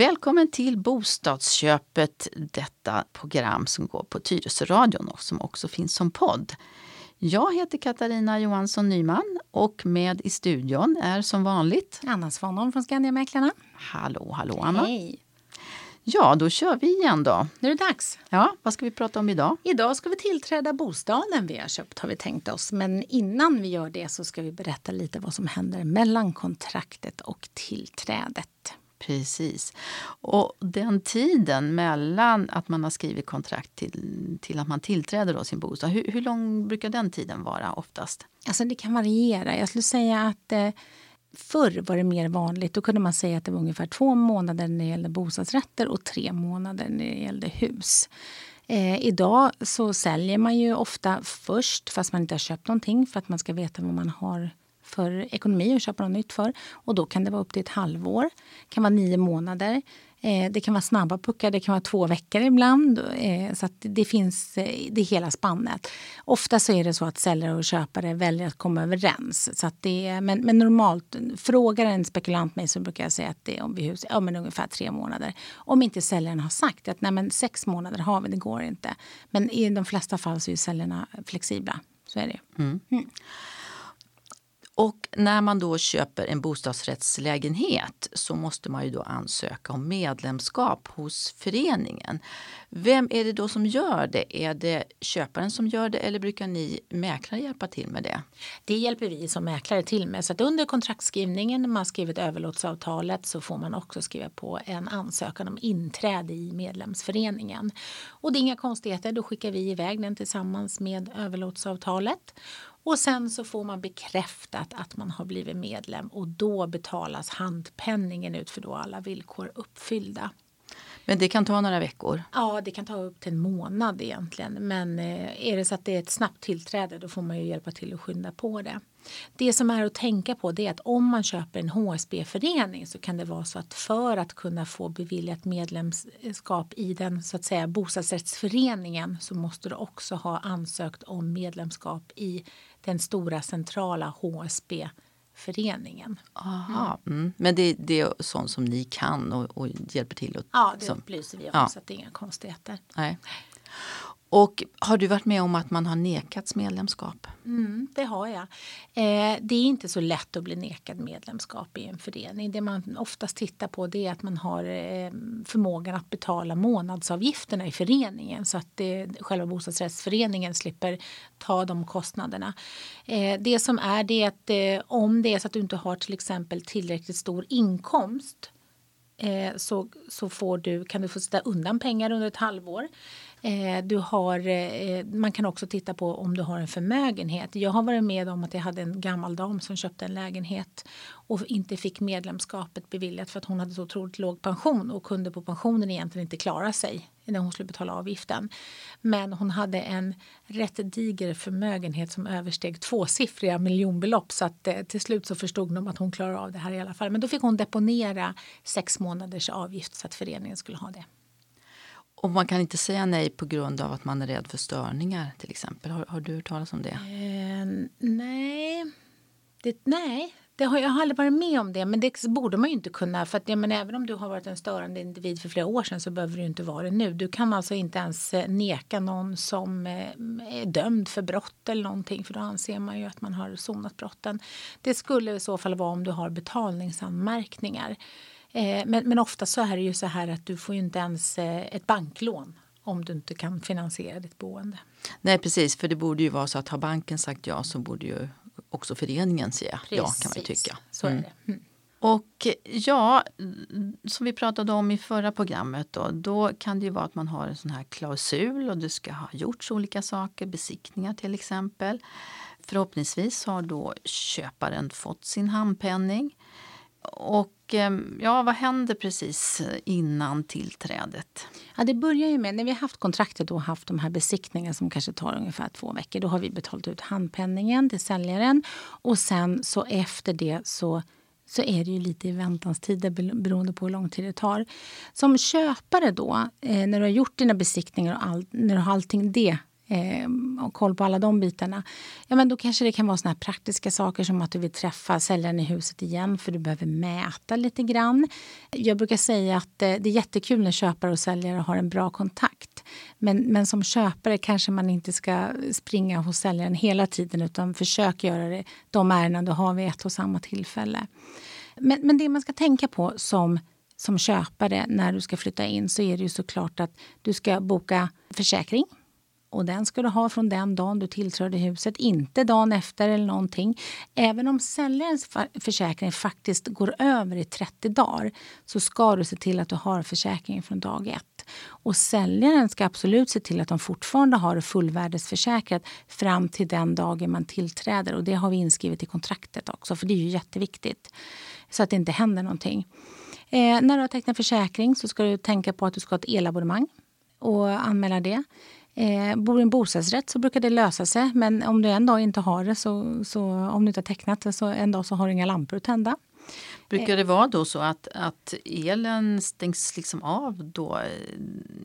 Välkommen till Bostadsköpet, detta program som går på Tyresöradion och som också finns som podd. Jag heter Katarina Johansson Nyman och med i studion är som vanligt Anna Svanholm från Skandiamäklarna. Hallå, hallå Anna. Hej! Ja, då kör vi igen då. Nu är det dags. Ja, vad ska vi prata om idag? Idag ska vi tillträda bostaden vi har köpt har vi tänkt oss. Men innan vi gör det så ska vi berätta lite vad som händer mellan kontraktet och tillträdet. Precis. Och den tiden mellan att man har skrivit kontrakt till, till att man tillträder då sin bostad, hur, hur lång brukar den tiden vara oftast? Alltså det kan variera. Jag skulle säga att eh, förr var det mer vanligt. Då kunde man säga att det var ungefär två månader när det gällde bostadsrätter och tre månader när det gällde hus. Eh, idag så säljer man ju ofta först fast man inte har köpt någonting för att man ska veta vad man har för ekonomi att köpa något nytt för. Och då kan det vara upp till ett halvår, det kan vara nio månader. Eh, det kan vara snabba puckar, det kan vara två veckor ibland. Eh, så det finns eh, det hela spannet. Ofta så är det så att säljare och köpare väljer att komma överens. Så det, men, men normalt, frågar en spekulant mig så brukar jag säga att det är om vi hus, ja, men ungefär tre månader. Om inte säljaren har sagt att Nej, men sex månader har vi, det går inte. Men i de flesta fall så är säljarna flexibla. Så är det. Mm. Mm. Och när man då köper en bostadsrättslägenhet så måste man ju då ansöka om medlemskap hos föreningen. Vem är det då som gör det? Är det köparen som gör det eller brukar ni mäklare hjälpa till med det? Det hjälper vi som mäklare till med. Så att under kontraktskrivningen när man skrivit överlåtelseavtalet så får man också skriva på en ansökan om inträde i medlemsföreningen. Och det är inga konstigheter, då skickar vi iväg den tillsammans med överlåtelseavtalet. Och sen så får man bekräftat att man har blivit medlem och då betalas handpenningen ut för då alla villkor uppfyllda. Men det kan ta några veckor? Ja, det kan ta upp till en månad egentligen. Men eh, är det så att det är ett snabbt tillträde då får man ju hjälpa till att skynda på det. Det som är att tänka på det är att om man köper en HSB-förening så kan det vara så att för att kunna få beviljat medlemskap i den så att säga bostadsrättsföreningen så måste du också ha ansökt om medlemskap i den stora centrala HSB föreningen. Aha, mm. Men det, det, är sånt som ni kan och, och hjälper till? Och, ja, det upplyser vi om ja. så att det är inga konstigheter. Nej. Och har du varit med om att man har nekats medlemskap? Mm, det har jag. Eh, det är inte så lätt att bli nekad medlemskap i en förening. Det man oftast tittar på det är att man har eh, förmågan att betala månadsavgifterna i föreningen så att eh, själva bostadsrättsföreningen slipper ta de kostnaderna. Eh, det som är det är att eh, om det är så att du inte har till exempel tillräckligt stor inkomst eh, så, så får du, kan du få sätta undan pengar under ett halvår. Eh, du har, eh, man kan också titta på om du har en förmögenhet. Jag har varit med om att jag hade en gammal dam som köpte en lägenhet och inte fick medlemskapet beviljat för att hon hade så otroligt låg pension och kunde på pensionen egentligen inte klara sig när hon skulle betala avgiften. Men hon hade en rätt diger förmögenhet som översteg tvåsiffriga miljonbelopp så att eh, till slut så förstod de att hon klarar av det här i alla fall. Men då fick hon deponera sex månaders avgift så att föreningen skulle ha det. Och man kan inte säga nej på grund av att man är rädd för störningar till exempel. Har, har du hört talas om det? Eh, nej. Det, nej, det har, jag har aldrig varit med om det. Men det borde man ju inte kunna. För att, ja, men även om du har varit en störande individ för flera år sedan så behöver du inte vara det nu. Du kan alltså inte ens eh, neka någon som eh, är dömd för brott eller någonting. För då anser man ju att man har sonat brotten. Det skulle i så fall vara om du har betalningsanmärkningar. Eh, men, men ofta så är det ju så här att du får ju inte ens eh, ett banklån om du inte kan finansiera ditt boende. Nej precis, för det borde ju vara så att har banken sagt ja så borde ju också föreningen säga precis. ja kan man tycka. Så är mm. det. Mm. Och ja, som vi pratade om i förra programmet då, då kan det ju vara att man har en sån här klausul och det ska ha gjorts olika saker, besiktningar till exempel. Förhoppningsvis har då köparen fått sin handpenning. Och ehm, ja, vad händer precis innan tillträdet? Ja, det börjar ju med, när vi har haft kontraktet och haft de här besiktningarna som kanske tar ungefär två veckor, då har vi betalat ut handpenningen till säljaren och sen så efter det så så är det ju lite i väntans tider beroende på hur lång tid det tar. Som köpare då, eh, när du har gjort dina besiktningar och all, när du har allting det eh, och koll på alla de bitarna. Ja, men då kanske det kan vara såna praktiska saker som att du vill träffa säljaren i huset igen för du behöver mäta lite grann. Jag brukar säga att eh, det är jättekul när köpare och säljare har en bra kontakt. Men, men som köpare kanske man inte ska springa hos säljaren hela tiden utan försök göra det, de ärenden du har vid ett och samma tillfälle. Men, men det man ska tänka på som som köpare när du ska flytta in så är det ju såklart att du ska boka försäkring. Och den ska du ha från den dagen du tillträdde huset, inte dagen efter eller någonting. Även om säljarens försäkring faktiskt går över i 30 dagar så ska du se till att du har försäkringen från dag ett. Och säljaren ska absolut se till att de fortfarande har det fullvärdesförsäkrat fram till den dagen man tillträder. Och det har vi inskrivet i kontraktet också, för det är ju jätteviktigt. Så att det inte händer någonting. Eh, när du har tecknat försäkring så ska du tänka på att du ska ha ett elabonnemang och anmäla det. Eh, bor du i en bostadsrätt så brukar det lösa sig. Men om du en dag inte har det, så, så om du inte har tecknat det, så en dag så har du inga lampor att tända. Brukar det vara då så att, att elen stängs liksom av då,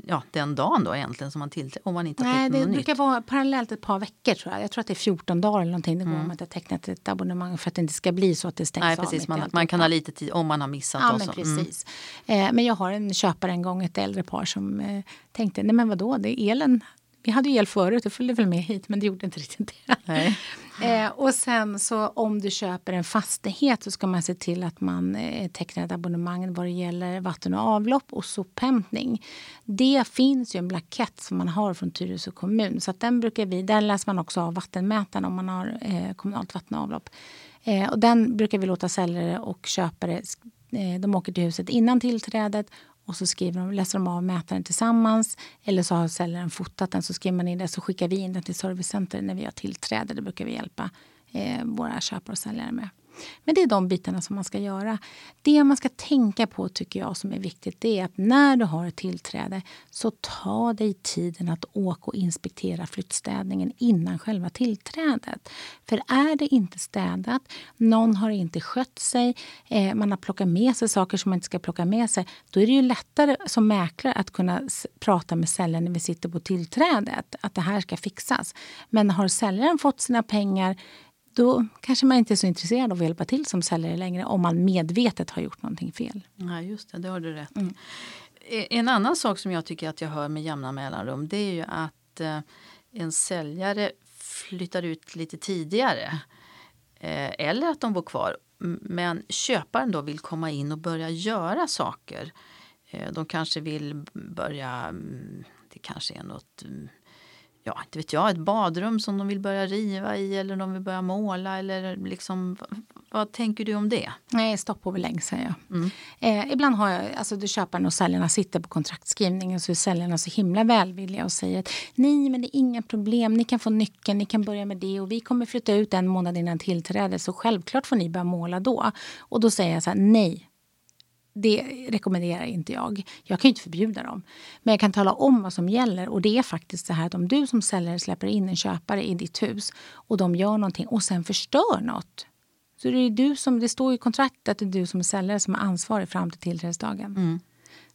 ja, den dagen då egentligen som man tillträder? Om man inte har Nej, det brukar nytt? vara parallellt ett par veckor tror jag. Jag tror att det är 14 dagar eller någonting. Det går Mm. om inte har tecknat ett abonnemang för att det inte ska bli så att det stängs Nej, av. precis. i Man, man kan ha lite tid om man har missat. Ja, men. Mm. precis. Eh, men jag har en köpare en gång, ett äldre par som eh, tänkte, nej men vadå, det är elen. Vi hade ju el förut, det följde väl med hit, men det gjorde inte riktigt det. Eh, och sen så om du köper en fastighet så ska man se till att man eh, tecknar ett abonnemang vad det gäller vatten och avlopp och sophämtning. Det finns ju en blankett som man har från Tyresö kommun. Så att den brukar vi, där läser man också av vattenmätaren om man har eh, kommunalt vatten och avlopp. Eh, och den brukar vi låta säljare och köpare, eh, de åker till huset innan tillträdet och så skriver de, läser de av mätaren tillsammans. Eller så har säljaren fotat den så skriver man in det så skickar vi in den till servicecenter när vi har tillträde. Det brukar vi hjälpa eh, våra köpare och säljare med. Men det är de bitarna som man ska göra. Det man ska tänka på tycker jag som är viktigt det är att när du har ett tillträde så ta dig tiden att åka och inspektera flyttstädningen innan själva tillträdet. För är det inte städat, någon har inte skött sig, eh, man har plockat med sig saker som man inte ska plocka med sig, då är det ju lättare som mäklare att kunna prata med säljaren när vi sitter på tillträdet, att det här ska fixas. Men har säljaren fått sina pengar då kanske man inte är så intresserad av att hjälpa till som säljare längre om man medvetet har gjort någonting fel. Nej, just det, det har du rätt Mm. i. En annan sak som jag tycker att jag hör med jämna mellanrum det är ju att eh, en säljare flyttar ut lite tidigare. Eh, eller att de bor kvar. Men köparen då vill komma in och börja göra saker. Eh, de kanske vill börja, mm, det kanske är något mm, ja, inte vet jag, ett badrum som de vill börja riva i eller de vill börja måla eller liksom, vad, tänker du om det? Nej, stopp och belägg säger jag. Mm. Eh, ibland har jag, alltså då köparen och säljarna sitter på kontraktskrivningen så är säljarna så himla välvilliga och säger att nej men det är inga problem, ni kan få nyckeln, ni kan börja med det och vi kommer flytta ut en månad innan tillträde så självklart får ni börja måla då. Och då säger jag så här, nej. Det rekommenderar inte jag. Jag kan ju inte förbjuda dem. Men jag kan tala om vad som gäller. Och det är faktiskt så här att om du som säljare släpper in en köpare i ditt hus och de gör någonting och sen förstör något. Så det, är du som, det står i kontraktet att det är du som säljare som är ansvarig fram till tillträdesdagen. Mm.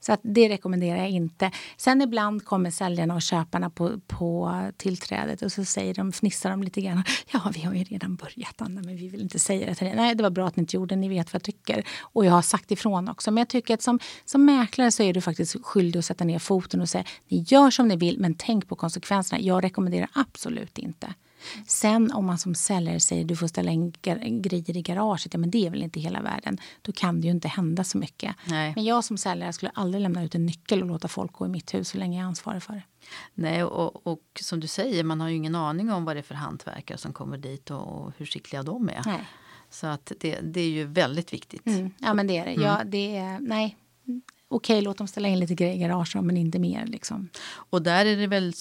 Så att det rekommenderar jag inte. Sen ibland kommer säljarna och köparna på, på tillträdet och så säger de, fnissar de lite grann. Ja, vi har ju redan börjat Anna, men vi vill inte säga det till dig. Nej, det var bra att ni inte gjorde Ni vet vad jag tycker. Och jag har sagt ifrån också. Men jag tycker att som, som mäklare så är du faktiskt skyldig att sätta ner foten och säga ni gör som ni vill, men tänk på konsekvenserna. Jag rekommenderar absolut inte. Sen om man som säljare säger du får ställa in grejer i garaget, ja, men det är väl inte hela världen. Då kan det ju inte hända så mycket. Nej. Men jag som säljare skulle aldrig lämna ut en nyckel och låta folk gå i mitt hus så länge jag är ansvarig för det. Nej, och, och som du säger, man har ju ingen aning om vad det är för hantverkare som kommer dit och, och hur skickliga de är. Nej. Så att det, det är ju väldigt viktigt. Mm. Ja, men det är det. Ja, det är, nej. Okej, låt dem ställa in lite grejer i garaget, men inte mer. Liksom. Och där är det väl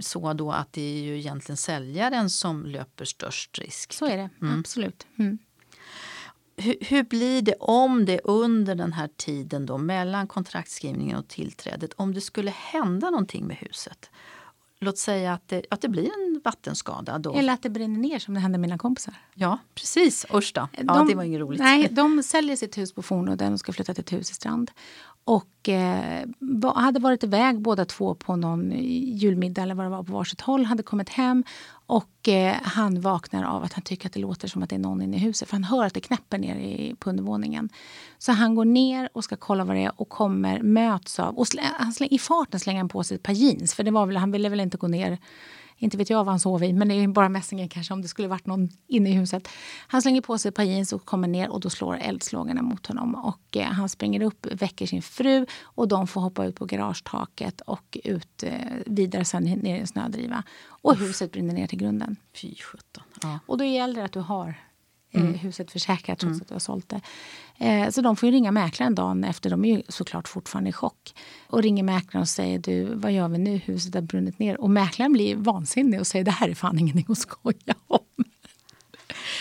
så då att det är ju egentligen säljaren som löper störst risk. Så är det, absolut. Mm. Hur, hur blir det om det under den här tiden då mellan kontraktskrivningen och tillträdet, om det skulle hända någonting med huset? Låt säga att det, att det blir en vattenskada. Då. Eller att det brinner ner som det hände mina kompisar. Ja, precis. Usch då. Ja, De- det var inget roligt. Nej, de säljer sitt hus på Fornudden och ska flytta till ett hus i Strand och eh, hade varit iväg båda två på någon eh, julmiddag eller vad det var på varsitt håll. Hade kommit hem och eh, han vaknar av att han tycker att det låter som att det är någon inne i huset. För han hör att det knäpper ner på undervåningen. Så han går ner och ska kolla vad det är och kommer, möts av... Och slä, han släng, I farten slänger han på sig ett par jeans. För det var väl, han ville väl inte gå ner inte vet jag vad han sov i, men det är bara mässingen kanske om det skulle varit någon inne i huset. Han slänger på sig ett par jeans och kommer ner och då slår eldslågorna mot honom. Och eh, han springer upp, väcker sin fru och de får hoppa ut på garagetaket och ut eh, vidare sen ner i en snödriva. Och huset brinner ner till grunden. Fy sjutton. Ja. Och då gäller det att du har mm. huset försäkrat trots mm. att du har sålt det. Eh, så de får ringa mäklaren dagen efter. De är ju såklart fortfarande i chock. Och ringer mäklaren och säger du, vad gör vi nu? Huset har brunnit ner. Och mäklaren blir vansinnig och säger det här är fan ingenting att skoja om.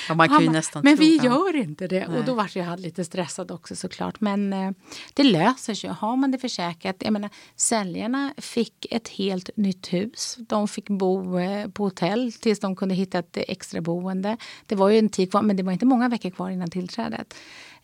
Ja, man kan ju nästan men tro, vi gör inte det. Nej. Och då var jag lite stressad också såklart. Men eh, det löser sig. Har man det försäkrat. Jag menar, säljarna fick ett helt nytt hus. De fick bo eh, på hotell tills de kunde hitta ett extra boende. Det var ju en tid kvar, men det var inte många veckor kvar innan tillträdet.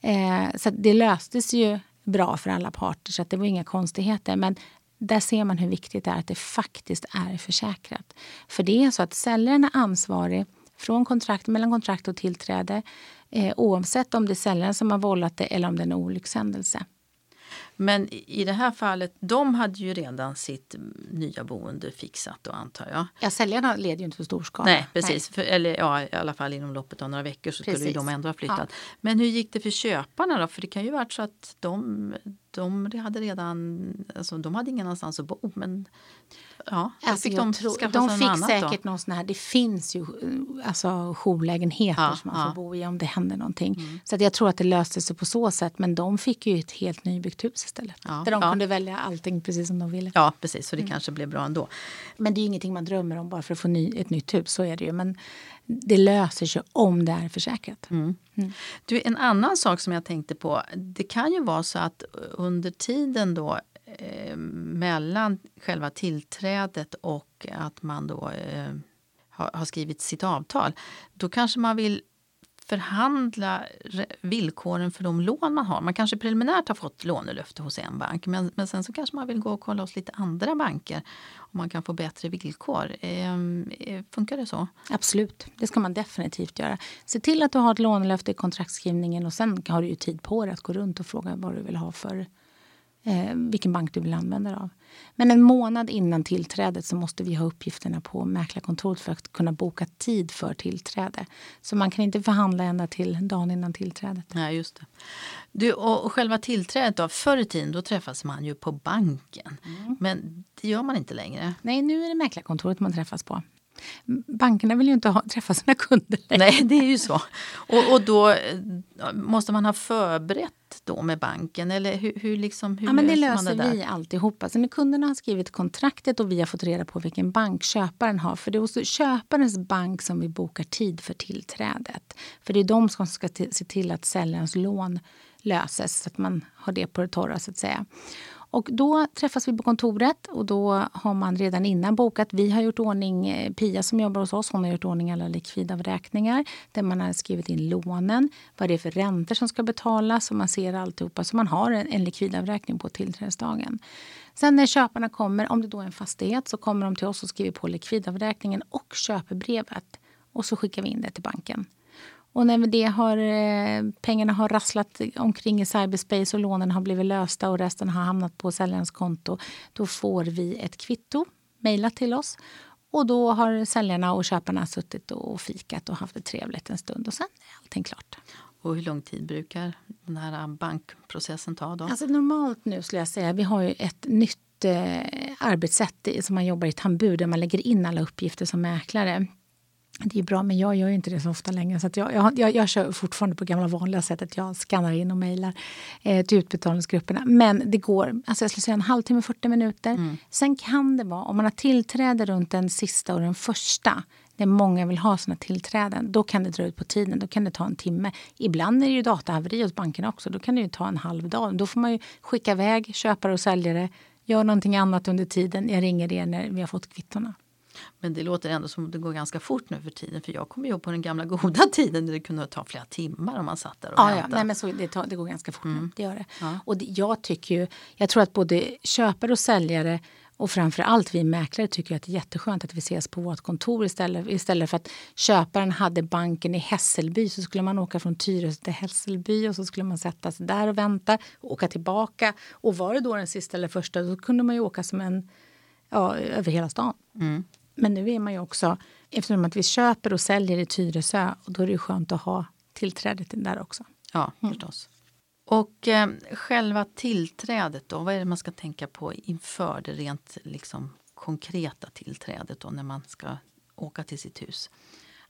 Eh, så det löstes ju bra för alla parter, så det var inga konstigheter. Men där ser man hur viktigt det är att det faktiskt är försäkrat. För det är så att säljaren är ansvarig från kontrakt, mellan kontrakt och tillträde eh, oavsett om det är säljaren som har vållat det eller om det är en olyckshändelse. Men i det här fallet, de hade ju redan sitt nya boende fixat då antar jag. Ja, säljarna leder ju inte för stor skala. Nej, precis. För, eller ja, i alla fall inom loppet av några veckor så precis. skulle de ändå ha flyttat. Ja. Men hur gick det för köparna då? För det kan ju varit så att de, de hade redan, alltså de hade ingen annanstans att bo. Men ja, alltså fick de tror, De fick säkert då? någon sån här, det finns ju alltså jourlägenheter ja, som man ja. får bo i om det händer någonting. Mm. Så att jag tror att det löste sig på så sätt. Men de fick ju ett helt nybyggt hus istället. Ja, där de kunde välja allting precis som de ville. Ja, precis. Så det mm. kanske blev bra ändå. Men det är ingenting man drömmer om bara för att få ny, ett nytt hus. Så är det ju. Men det löser sig om det är försäkrat. Mm. Mm. Du, en annan sak som jag tänkte på. Det kan ju vara så att under tiden då eh, mellan själva tillträdet och att man då eh, har, har skrivit sitt avtal. Då kanske man vill förhandla villkoren för de lån man har. Man kanske preliminärt har fått lånelöfte hos en bank men, men sen så kanske man vill gå och kolla hos lite andra banker om man kan få bättre villkor. Ehm, eh, funkar det så? Absolut, det ska man definitivt göra. Se till att du har ett lånelöfte i kontraktskrivningen och sen har du ju tid på dig att gå runt och fråga vad du vill ha för eh, vilken bank du vill använda dig av. Men en månad innan tillträdet så måste vi ha uppgifterna på mäklarkontoret för att kunna boka tid för tillträde. Så man kan inte förhandla ända till dagen innan tillträdet. Nej, just det. Du, och, och själva tillträdet då, förr i tiden då träffas man ju på banken. Mm. Men det gör man inte längre. Nej, nu är det mäklarkontoret man träffas på. Bankerna vill ju inte ha, träffa sina kunder längre. Nej, det är ju så. Och, och då eh, måste man ha förberett då med banken? Eller hur, hur, liksom, hur ja, men det löser det vi alltihopa. Så när kunderna har skrivit kontraktet och vi har fått reda på vilken bank köparen har. För det är hos köparens bank som vi bokar tid för tillträdet. För det är de som ska se till att säljarens lån löses så att man har det på det torra så att säga. Och då träffas vi på kontoret och då har man redan innan bokat. Vi har gjort ordning, eh, Pia som jobbar hos oss, hon har gjort ordning alla likvidavräkningar där man har skrivit in lånen, vad det är för räntor som ska betalas och man ser alltihopa. Så man har en, en likvidavräkning på tillträdesdagen. Sen när köparna kommer, om det då är en fastighet, så kommer de till oss och skriver på likvidavräkningen och köpebrevet. Och så skickar vi in det till banken. Och när det har, eh, pengarna har rasslat omkring i cyberspace och lånen har blivit lösta och resten har hamnat på säljarens konto, då får vi ett kvitto mejlat till oss. Och då har säljarna och köparna suttit och fikat och haft det trevligt en stund och sen är allting klart. Och hur lång tid brukar den här bankprocessen ta då? Alltså normalt nu skulle jag säga, vi har ju ett nytt eh, arbetssätt som man jobbar i Tambur där man lägger in alla uppgifter som mäklare. Det är bra, men jag gör inte det så ofta längre. Så jag, jag, jag, jag kör fortfarande på gamla vanliga sättet. Jag skannar in och mejlar eh, till utbetalningsgrupperna. Men det går alltså jag skulle säga en halvtimme, 40 minuter. Mm. Sen kan det vara, om man har tillträde runt den sista och den första där många vill ha sina tillträden, då kan det dra ut på tiden. Då kan det ta en timme. Ibland är det ju datahaveri hos bankerna också. Då kan det ju ta en halv dag. Då får man ju skicka iväg köpare och säljare. Gör någonting annat under tiden. Jag ringer er när vi har fått kvittona. Men det låter ändå som att det går ganska fort nu för tiden. För jag kommer ihåg på den gamla goda tiden när det kunde ta flera timmar om man satt där och Ja, ja. väntade. Nej, men så, det, tar, det går ganska fort nu. Mm. Det gör det. Ja. Och det, jag tycker ju, jag tror att både köpare och säljare och framför allt vi mäklare tycker att det är jätteskönt att vi ses på vårt kontor istället, istället för att köparen hade banken i Hässelby så skulle man åka från Tyresö till Hässelby och så skulle man sätta sig där och vänta och åka tillbaka. Och var det då den sista eller första då kunde man ju åka som en, ja, över hela stan. Mm. Men nu är man ju också, eftersom att vi köper och säljer i Tyresö och då är det skönt att ha tillträde till där också. Ja, förstås. Och eh, själva tillträdet då, vad är det man ska tänka på inför det rent liksom, konkreta tillträdet då när man ska åka till sitt hus?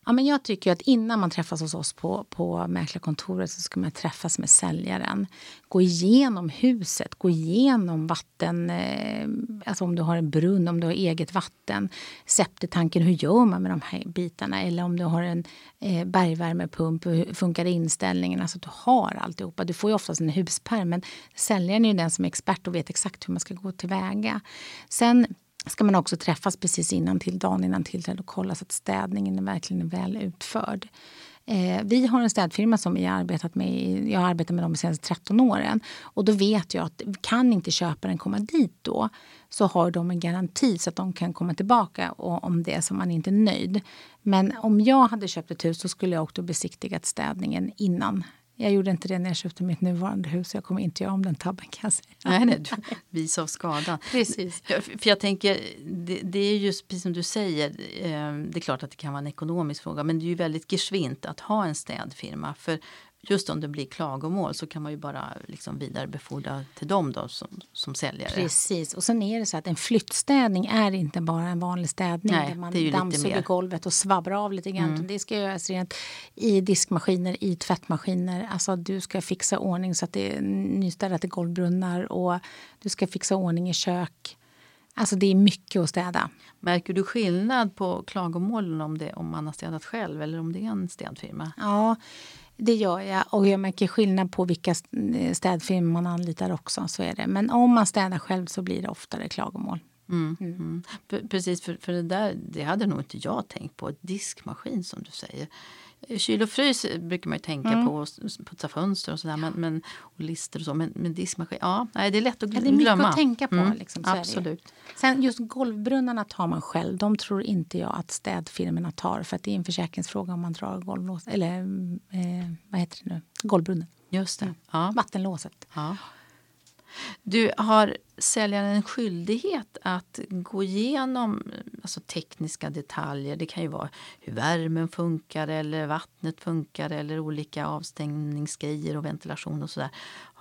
Ja, men jag tycker att innan man träffas hos oss på, på mäklarkontoret så ska man träffas med säljaren. Gå igenom huset, gå igenom vatten, eh, alltså om du har en brunn, om du har eget vatten. Septetanken, hur gör man med de här bitarna? Eller om du har en eh, bergvärmepump, hur funkar inställningen? Alltså att du har alltihopa. Du får ju oftast en huspärm, men säljaren är ju den som är expert och vet exakt hur man ska gå tillväga. Sen ska man också träffas precis innan till dagen innan tillträde och kolla så att städningen är verkligen är väl utförd. Eh, vi har en städfirma som jag har arbetat med, i- jag har arbetat med dem de senaste 13 åren. Och då vet jag att kan inte köparen komma dit då så har de en garanti så att de kan komma tillbaka och, om det är som man inte är nöjd. Men om jag hade köpt ett hus så skulle jag också besiktigat städningen innan. Jag gjorde inte det när jag köpte mitt nuvarande hus. Jag kommer inte göra om den tabben kan jag säga. Nej, nej, du, vis av skadan. Precis. För jag tänker, det, det är just precis som du säger, eh, det är klart att det kan vara en ekonomisk fråga men det är ju väldigt geschwint att ha en städfirma. För just om det blir klagomål så kan man ju bara liksom vidarebefordra till dem då som, som säljare. Precis. Och sen är det så att en flyttstädning är inte bara en vanlig städning Nej, där man dammsuger golvet och svabbar av lite grann. Mm. Det ska göras rent i diskmaskiner, i tvättmaskiner. Alltså du ska fixa ordning så att det är nystädat i golvbrunnar och du ska fixa ordning i kök. Alltså det är mycket att städa. Märker du skillnad på klagomålen om, det, om man har städat själv eller om det är en städfirma? Ja, det gör jag. Och jag märker skillnad på vilka städfirmor man anlitar också. Så är det. Men om man städar själv så blir det oftare klagomål. Mm. Mm. P- Precis, för, för det där det hade nog inte jag tänkt på. Diskmaskin som du säger. Kyl och frys brukar man ju tänka Mm. på, putsa fönster och sådär. Men, men, och lister och så. Men, men diskmaskin, ja, nej, det är lätt att Ja, gl- det är mycket glömma. att tänka på. Mm, Liksom. Absolut. Sen just golvbrunnarna tar man själv. De tror inte jag att städfirmorna tar för det är en försäkringsfråga om man drar golvlås eller eh, vad heter det nu? Golvbrunnen. Just Mm. det. Ja, Vattenlåset. ja. Du, har säljaren en skyldighet att gå igenom alltså, tekniska detaljer? Det kan ju vara hur värmen funkar eller vattnet funkar eller olika avstängningsgrejer och ventilation och sådär.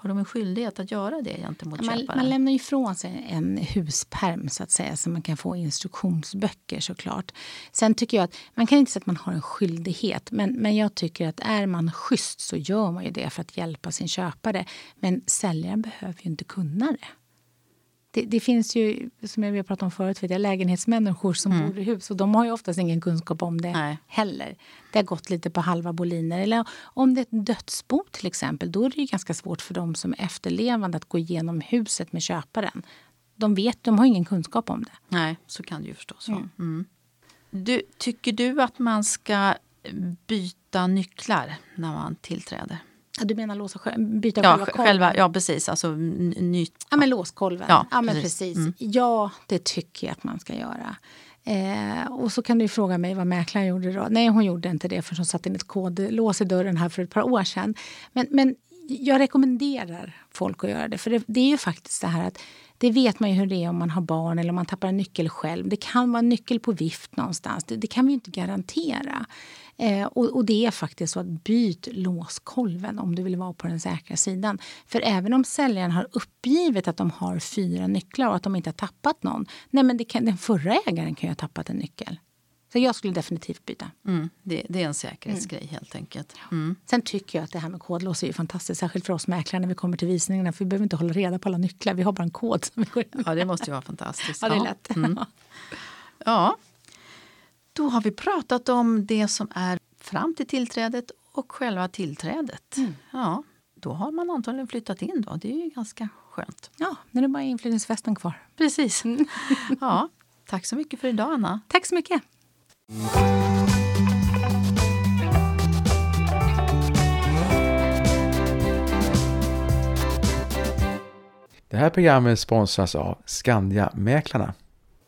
Har de en skyldighet att göra det gentemot Man, köparen? man lämnar ifrån sig en husperm så att säga så man kan få instruktionsböcker såklart. Sen tycker jag att man kan inte säga att man har en skyldighet men, men jag tycker att är man schysst så gör man ju det för att hjälpa sin köpare. Men säljaren behöver ju inte kunna det. Det, det finns ju, som jag vi har pratat om förut, vet jag, lägenhetsmänniskor som bor i hus och de har ju oftast ingen kunskap om det Nej. heller. Det har gått lite på halva boliner. Eller om det är ett dödsbo till exempel, då är det ju ganska svårt för dem som är efterlevande att gå igenom huset med köparen. De vet, de har ingen kunskap om det. Nej, så kan det ju förstås vara. Mm. Du, tycker du att man ska byta nycklar när man tillträder? Ja, Du menar låsa, byta Ja, själva sj- kolven? själva, ja precis. Alltså ny, Ja, men låskolven. Ja, Ja, men precis. Mm. Ja, det tycker jag att man ska göra. Eh, och så kan du fråga mig vad mäklaren gjorde då. Nej, hon gjorde inte det för hon satte in ett kodlås i dörren här för ett par år sedan. Men, men jag rekommenderar folk att göra det. För det, det är ju faktiskt det här att det vet man ju hur det är om man har barn eller om man tappar en nyckel själv. Det kan vara en nyckel på vift någonstans. Det, det kan vi ju inte garantera. Eh, och, och det är faktiskt så att byt låskolven om du vill vara på den säkra sidan. För även om säljaren har uppgivet att de har fyra nycklar och att de inte har tappat någon. Nej men kan, den förra ägaren kan ju ha tappat en nyckel. Så jag skulle definitivt byta. mm, det, det är en säkerhetsgrej helt enkelt. Mm. Sen tycker jag att det här med kodlås är ju fantastiskt. Särskilt för oss mäklare när vi kommer till visningarna. För vi behöver inte hålla reda på alla nycklar. Vi har bara en kod som vi går in Ja, det måste ju vara fantastiskt. Ja, det är lätt. Mm. Ja. Då har vi pratat om det som är fram till tillträdet och själva tillträdet. Mm. Ja, då har man antagligen flyttat in. Då. Det är ju ganska skönt. Ja, nu är det bara inflyttningsfesten kvar. Precis. Mm. Ja, tack så mycket för idag, Anna. Tack så mycket. Det här programmet sponsras av Skandia Mäklarna.